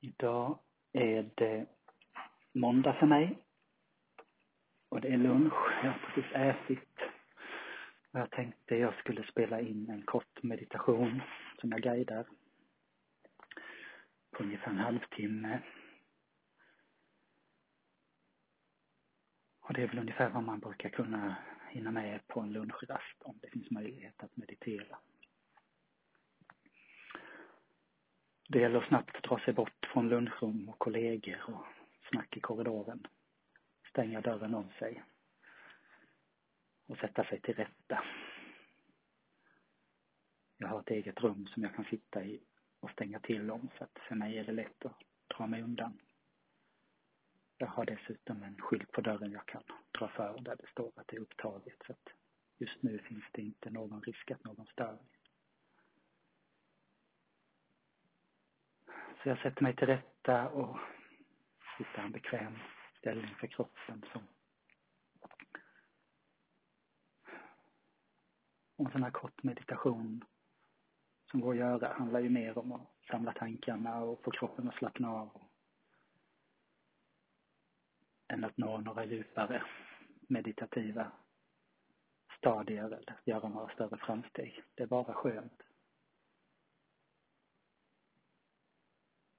Idag är det måndag för mig. Och det är lunch. Jag har precis ätit. Och jag tänkte jag skulle spela in en kort meditation som jag guidar på ungefär en halvtimme. Och det är väl ungefär vad man brukar kunna hinna med på en lunchrast om det finns möjlighet att meditera. Det gäller att snabbt dra sig bort från lunchrum och kollegor och snack i korridoren. Stänga dörren om sig och sätta sig till rätta. Jag har ett eget rum som jag kan sitta i och stänga till om så att för mig är det lätt att dra mig undan. Jag har dessutom en skylt på dörren jag kan dra för där det står att det är upptaget så att just nu finns det inte någon risk att någon stör mig. Så jag sätter mig till rätta och hittar en bekväm ställning för kroppen som och en sån här kort meditation som går att göra handlar ju mer om att samla tankarna och få kroppen att slappna av än att nå några djupare meditativa stadier eller göra några större framsteg. Det är bara skönt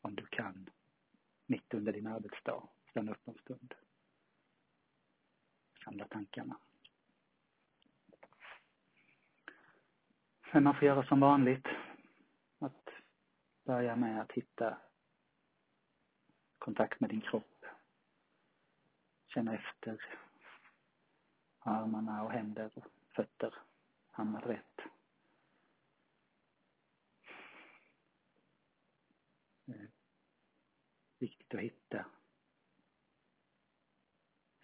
om du kan mitt under din arbetsdag stanna upp en stund. Samla tankarna. Sen man får göra som vanligt. Att börja med att hitta kontakt med din kropp. Känna efter armarna och händer och fötter hamnar rätt. Lätt att hitta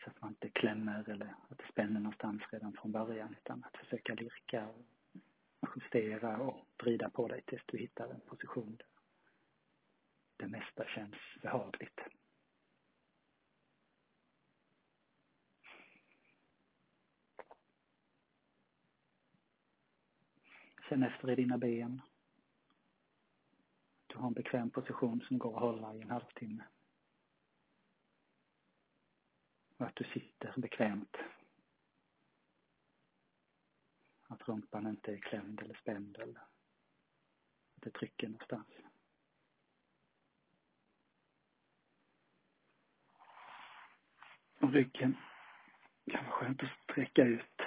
så att man inte klämmer eller att det spänner någonstans redan från början utan att försöka lirka och justera och vrida på dig tills du hittar en position där det mesta känns behagligt. Känn efter i dina ben du har en bekväm position som går att hålla i en halvtimme. Och att du sitter bekvämt. Att rumpan inte är klämd eller spänd eller att det trycker någonstans. Och ryggen kan vara skönt att sträcka ut.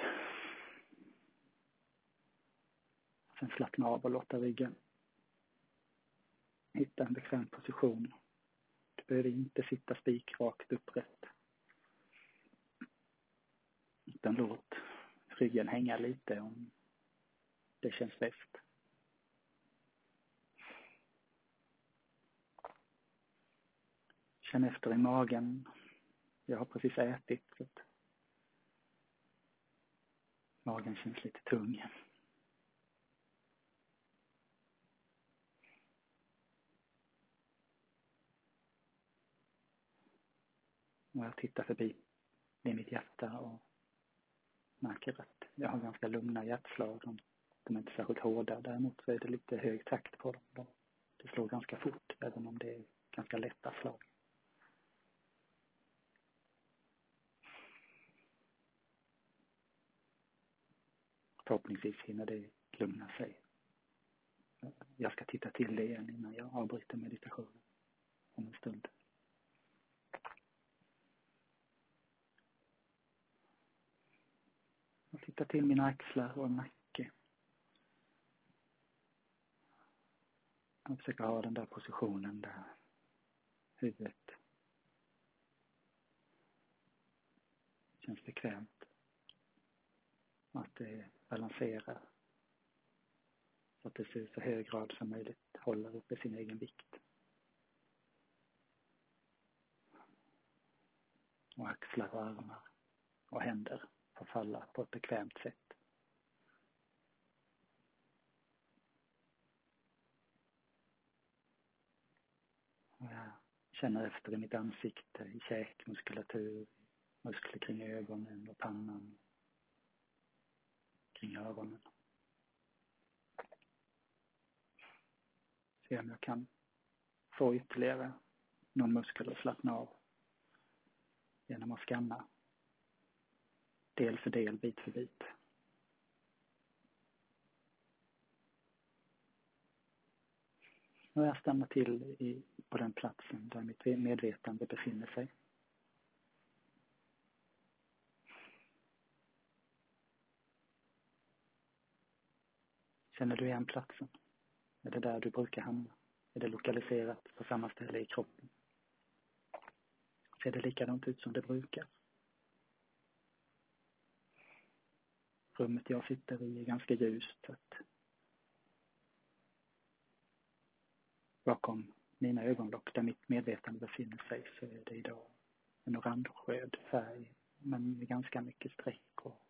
Sen slappna av och låta ryggen hitta en bekväm position. Du behöver inte sitta spikrakt upprätt. Utan låt ryggen hänga lite om det känns bäst. Känn efter i magen. Jag har precis ätit så att magen känns lite tung. Och jag tittar förbi i mitt hjärta och märker att jag har ganska lugna hjärtslag. De, de är inte särskilt hårda. Däremot så är det lite hög takt på dem. De, det slår ganska fort även om det är ganska lätta slag. Förhoppningsvis hinner det lugna sig. Jag ska titta till det igen innan jag avbryter meditationen om en stund. Titta till mina axlar och nacke. Jag försöker ha den där positionen där huvudet känns bekvämt. Att det balanserar så att det i så hög grad som möjligt håller uppe sin egen vikt. Och axlar och armar och händer får falla på ett bekvämt sätt. jag känner efter i mitt ansikte, i käkmuskulatur, muskler kring ögonen och pannan, kring öronen. Se om jag kan få ytterligare någon muskel att slappna av genom att skanna del för del, bit för bit. Nu har jag stannat till i, på den platsen där mitt medvetande befinner sig. Känner du igen platsen? Är det där du brukar hamna? Är det lokaliserat på samma ställe i kroppen? Ser det likadant ut som det brukar? Rummet jag sitter i är ganska ljust. Så att bakom mina ögonlock där mitt medvetande befinner sig så är det idag en orange-röd färg men med ganska mycket streck och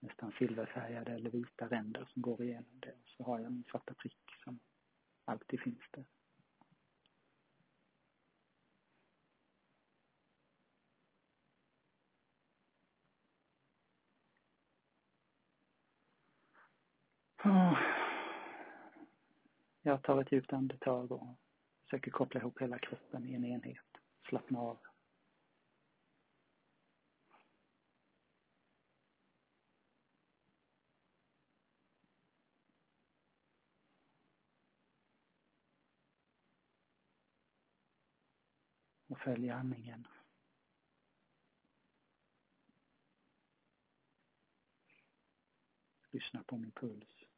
nästan silverfärgade eller vita ränder som går igenom det. Så har jag min svarta prick som alltid finns där. Jag tar ett djupt andetag och försöker koppla ihop hela kroppen i en enhet. Slappna av. Och följa andningen. Lyssna på min puls.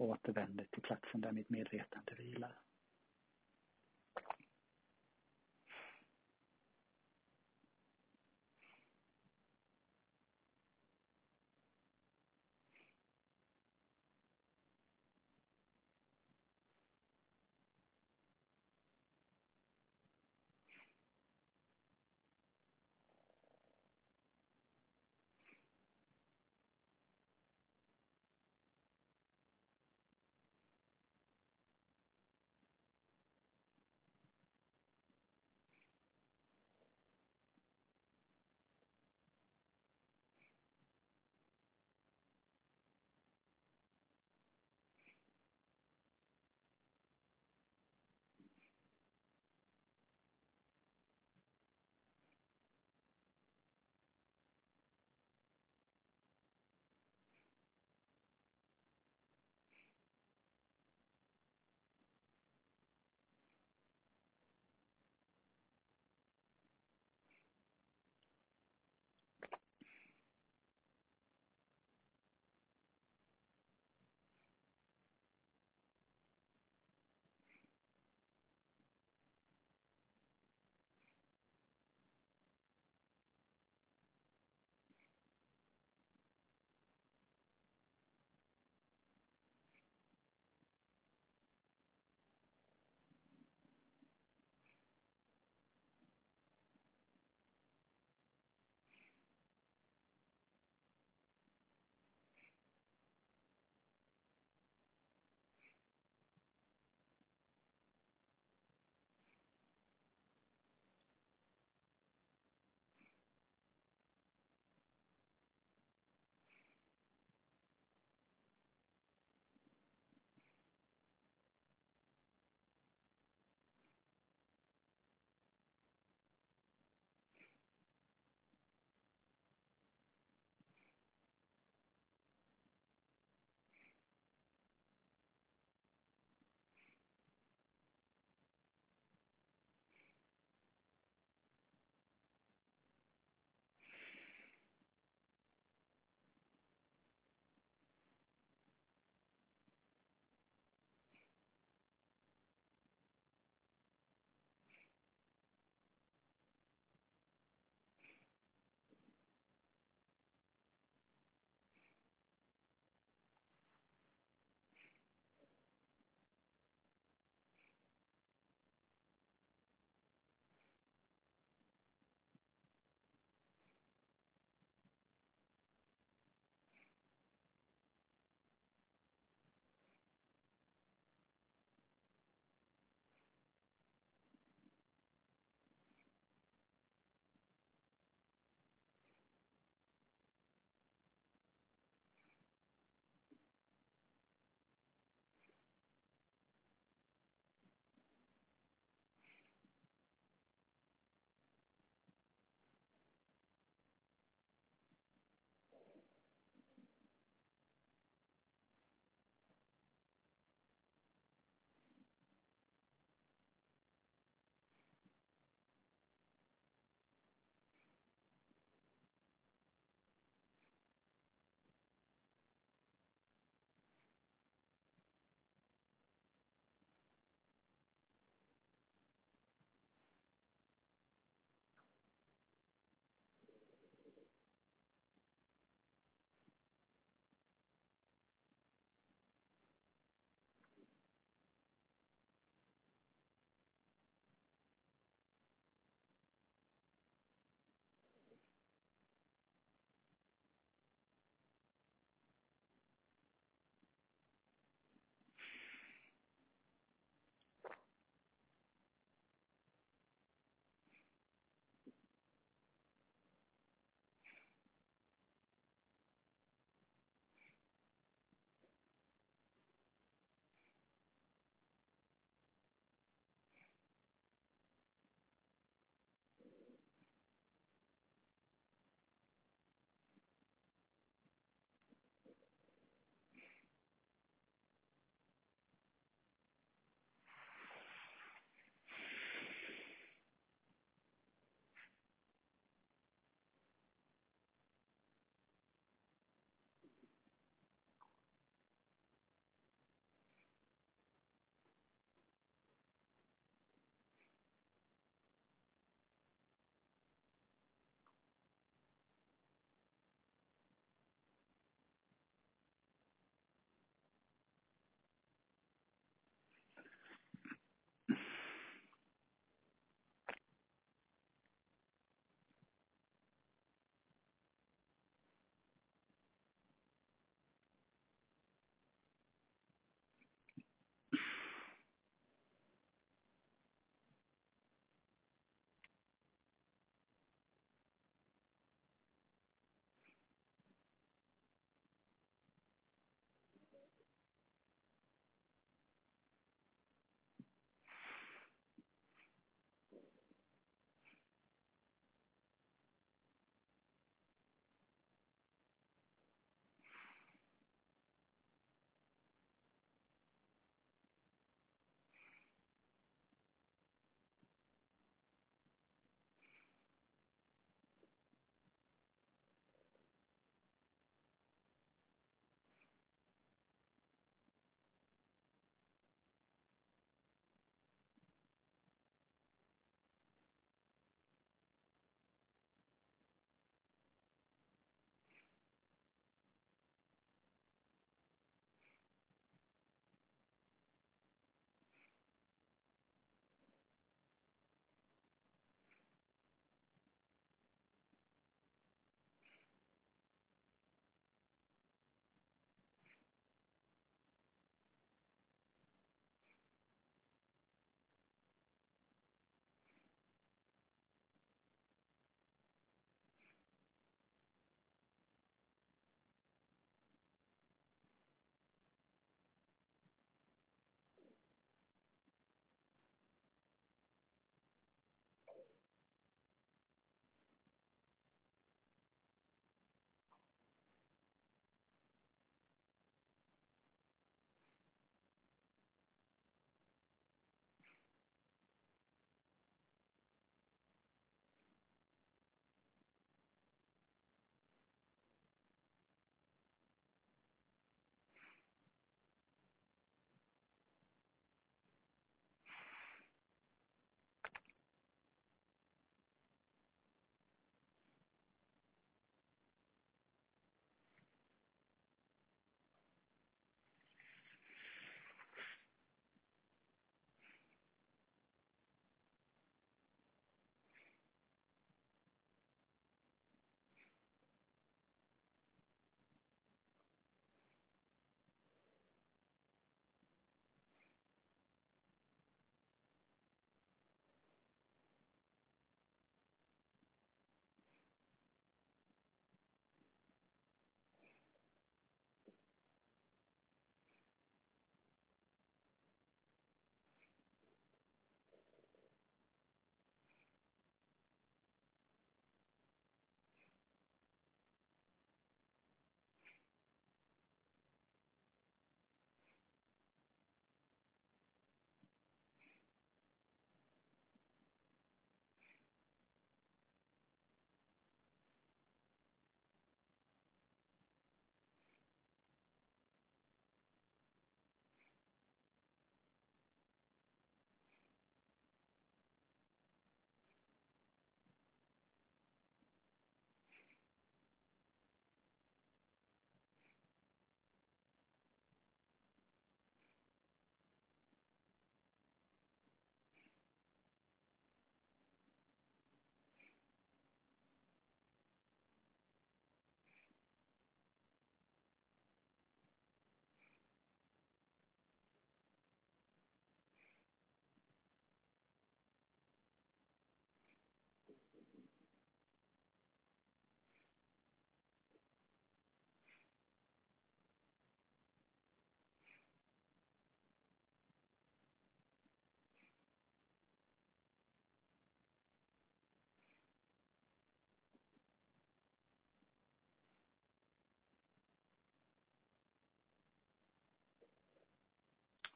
Och återvänder till platsen där mitt medvetande vilar.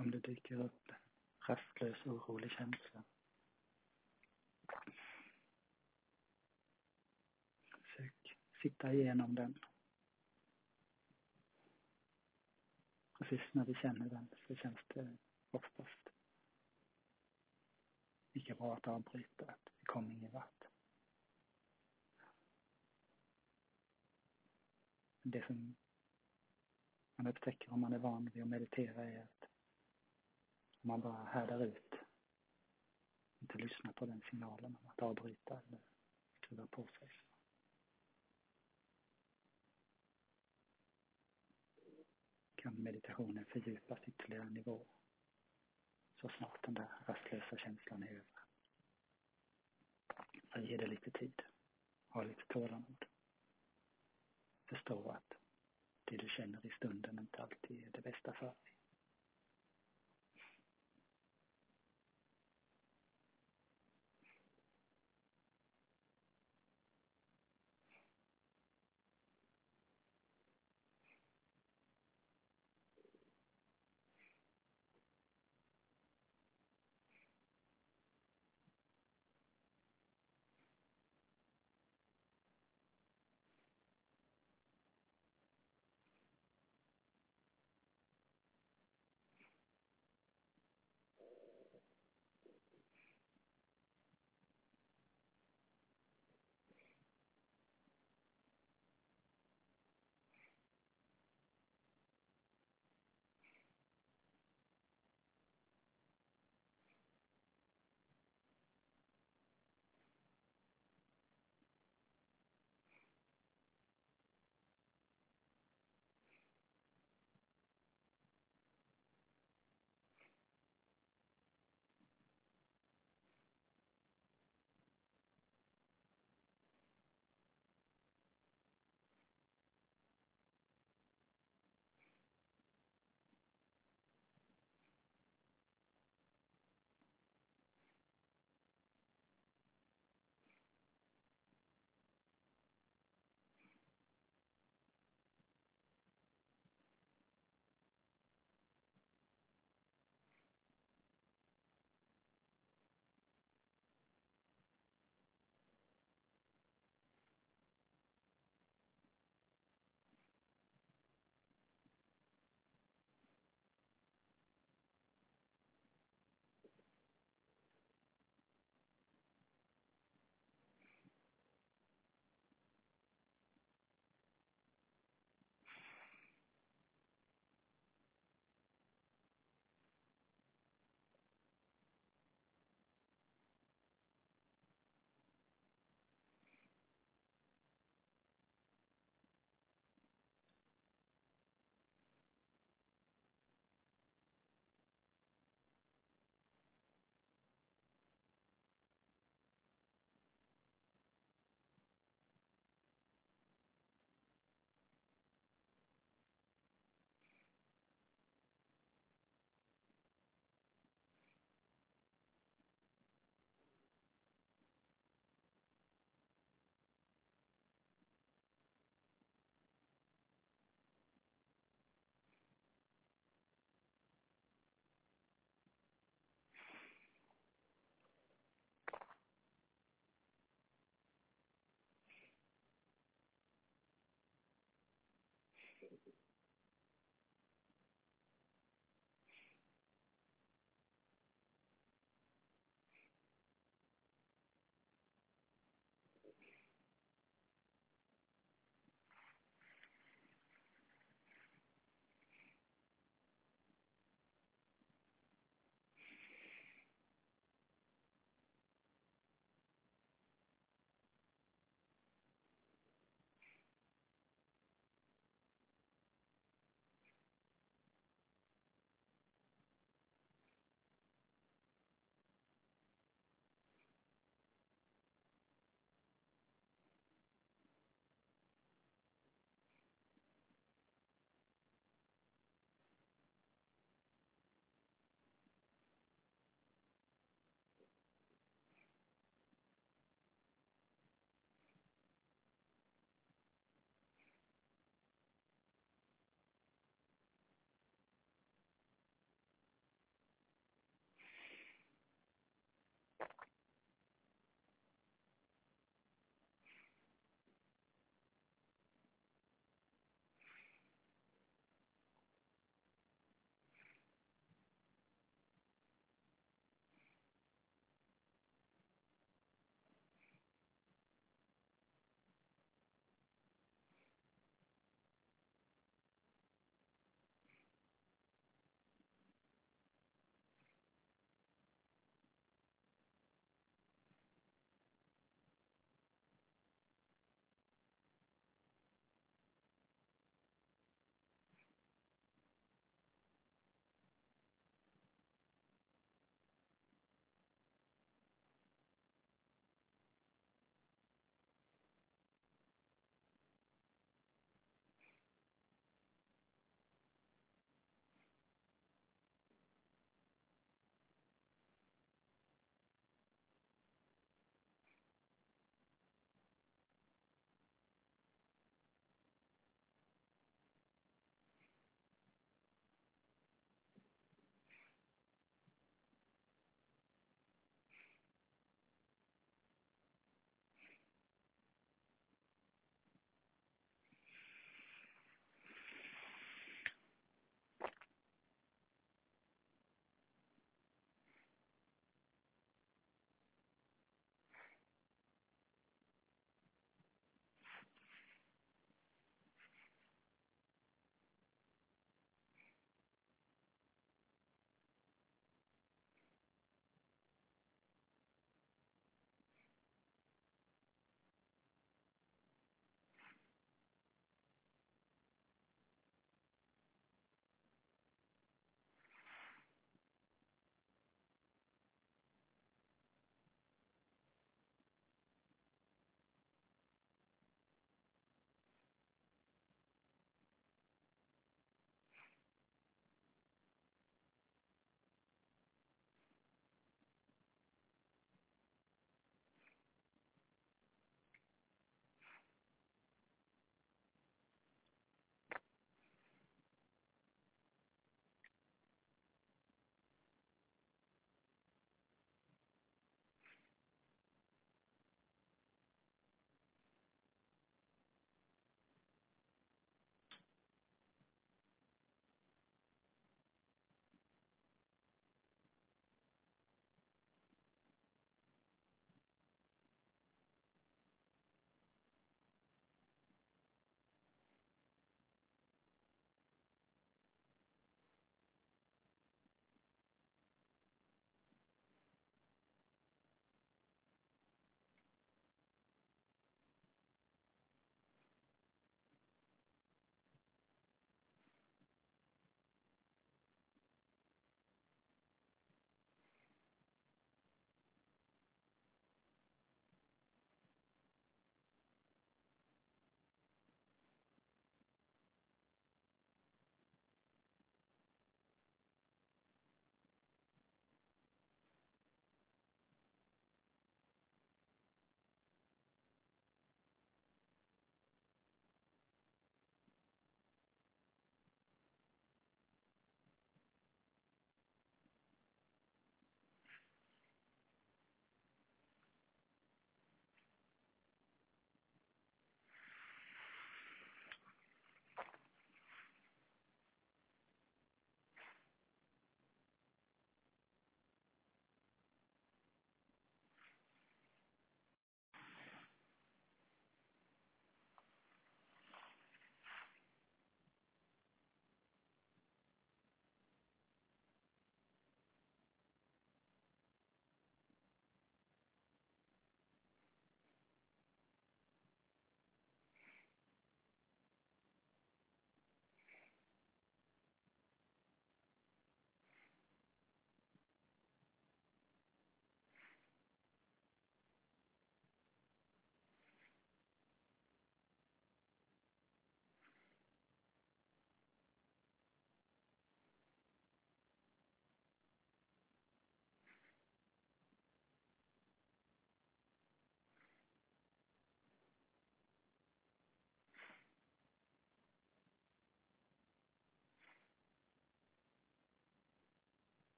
Om det dyker upp rastlös, orolig känsla. Försök sitta igenom den. Precis när vi känner den så känns det oftast lika bra att avbryta, att vi kommer ingen vart. Det som man upptäcker om man är van vid att meditera är att man bara härdar ut, inte lyssnar på den signalen om att avbryta eller skruva på sig. kan meditationen fördjupas ytterligare en nivå så snart den där rastlösa känslan är över. Så ge det lite tid. Ha lite tålamod. Förstå att det du känner i stunden inte alltid är det bästa för dig.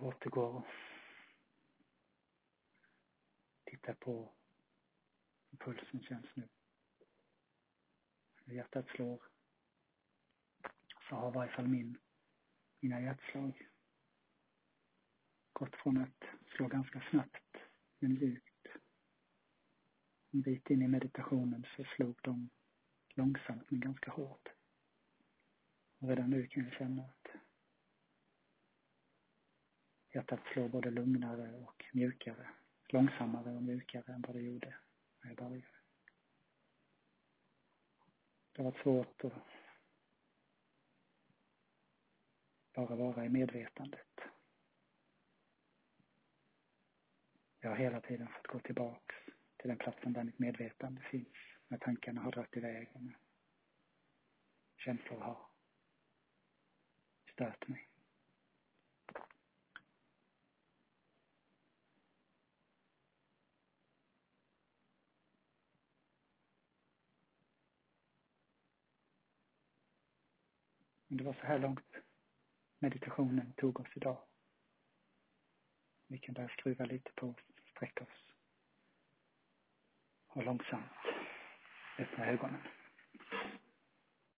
Återgår och tittar på hur pulsen känns nu. Hur hjärtat slår. Så har i varje fall min, mina hjärtslag gått från att slå ganska snabbt men djupt. En bit in i meditationen så slog de långsamt men ganska hårt. Och redan nu kan jag känna hjärtat slår både lugnare och mjukare. Långsammare och mjukare än vad det gjorde när jag började. Det har varit svårt att bara vara i medvetandet. Jag har hela tiden fått gå tillbaks till den platsen där mitt medvetande finns. När tankarna har dragit iväg och när känslor har stört mig. Men det var så här långt meditationen tog oss idag. Vi kan börja skruva lite på oss, sträcka oss och långsamt öppna ögonen.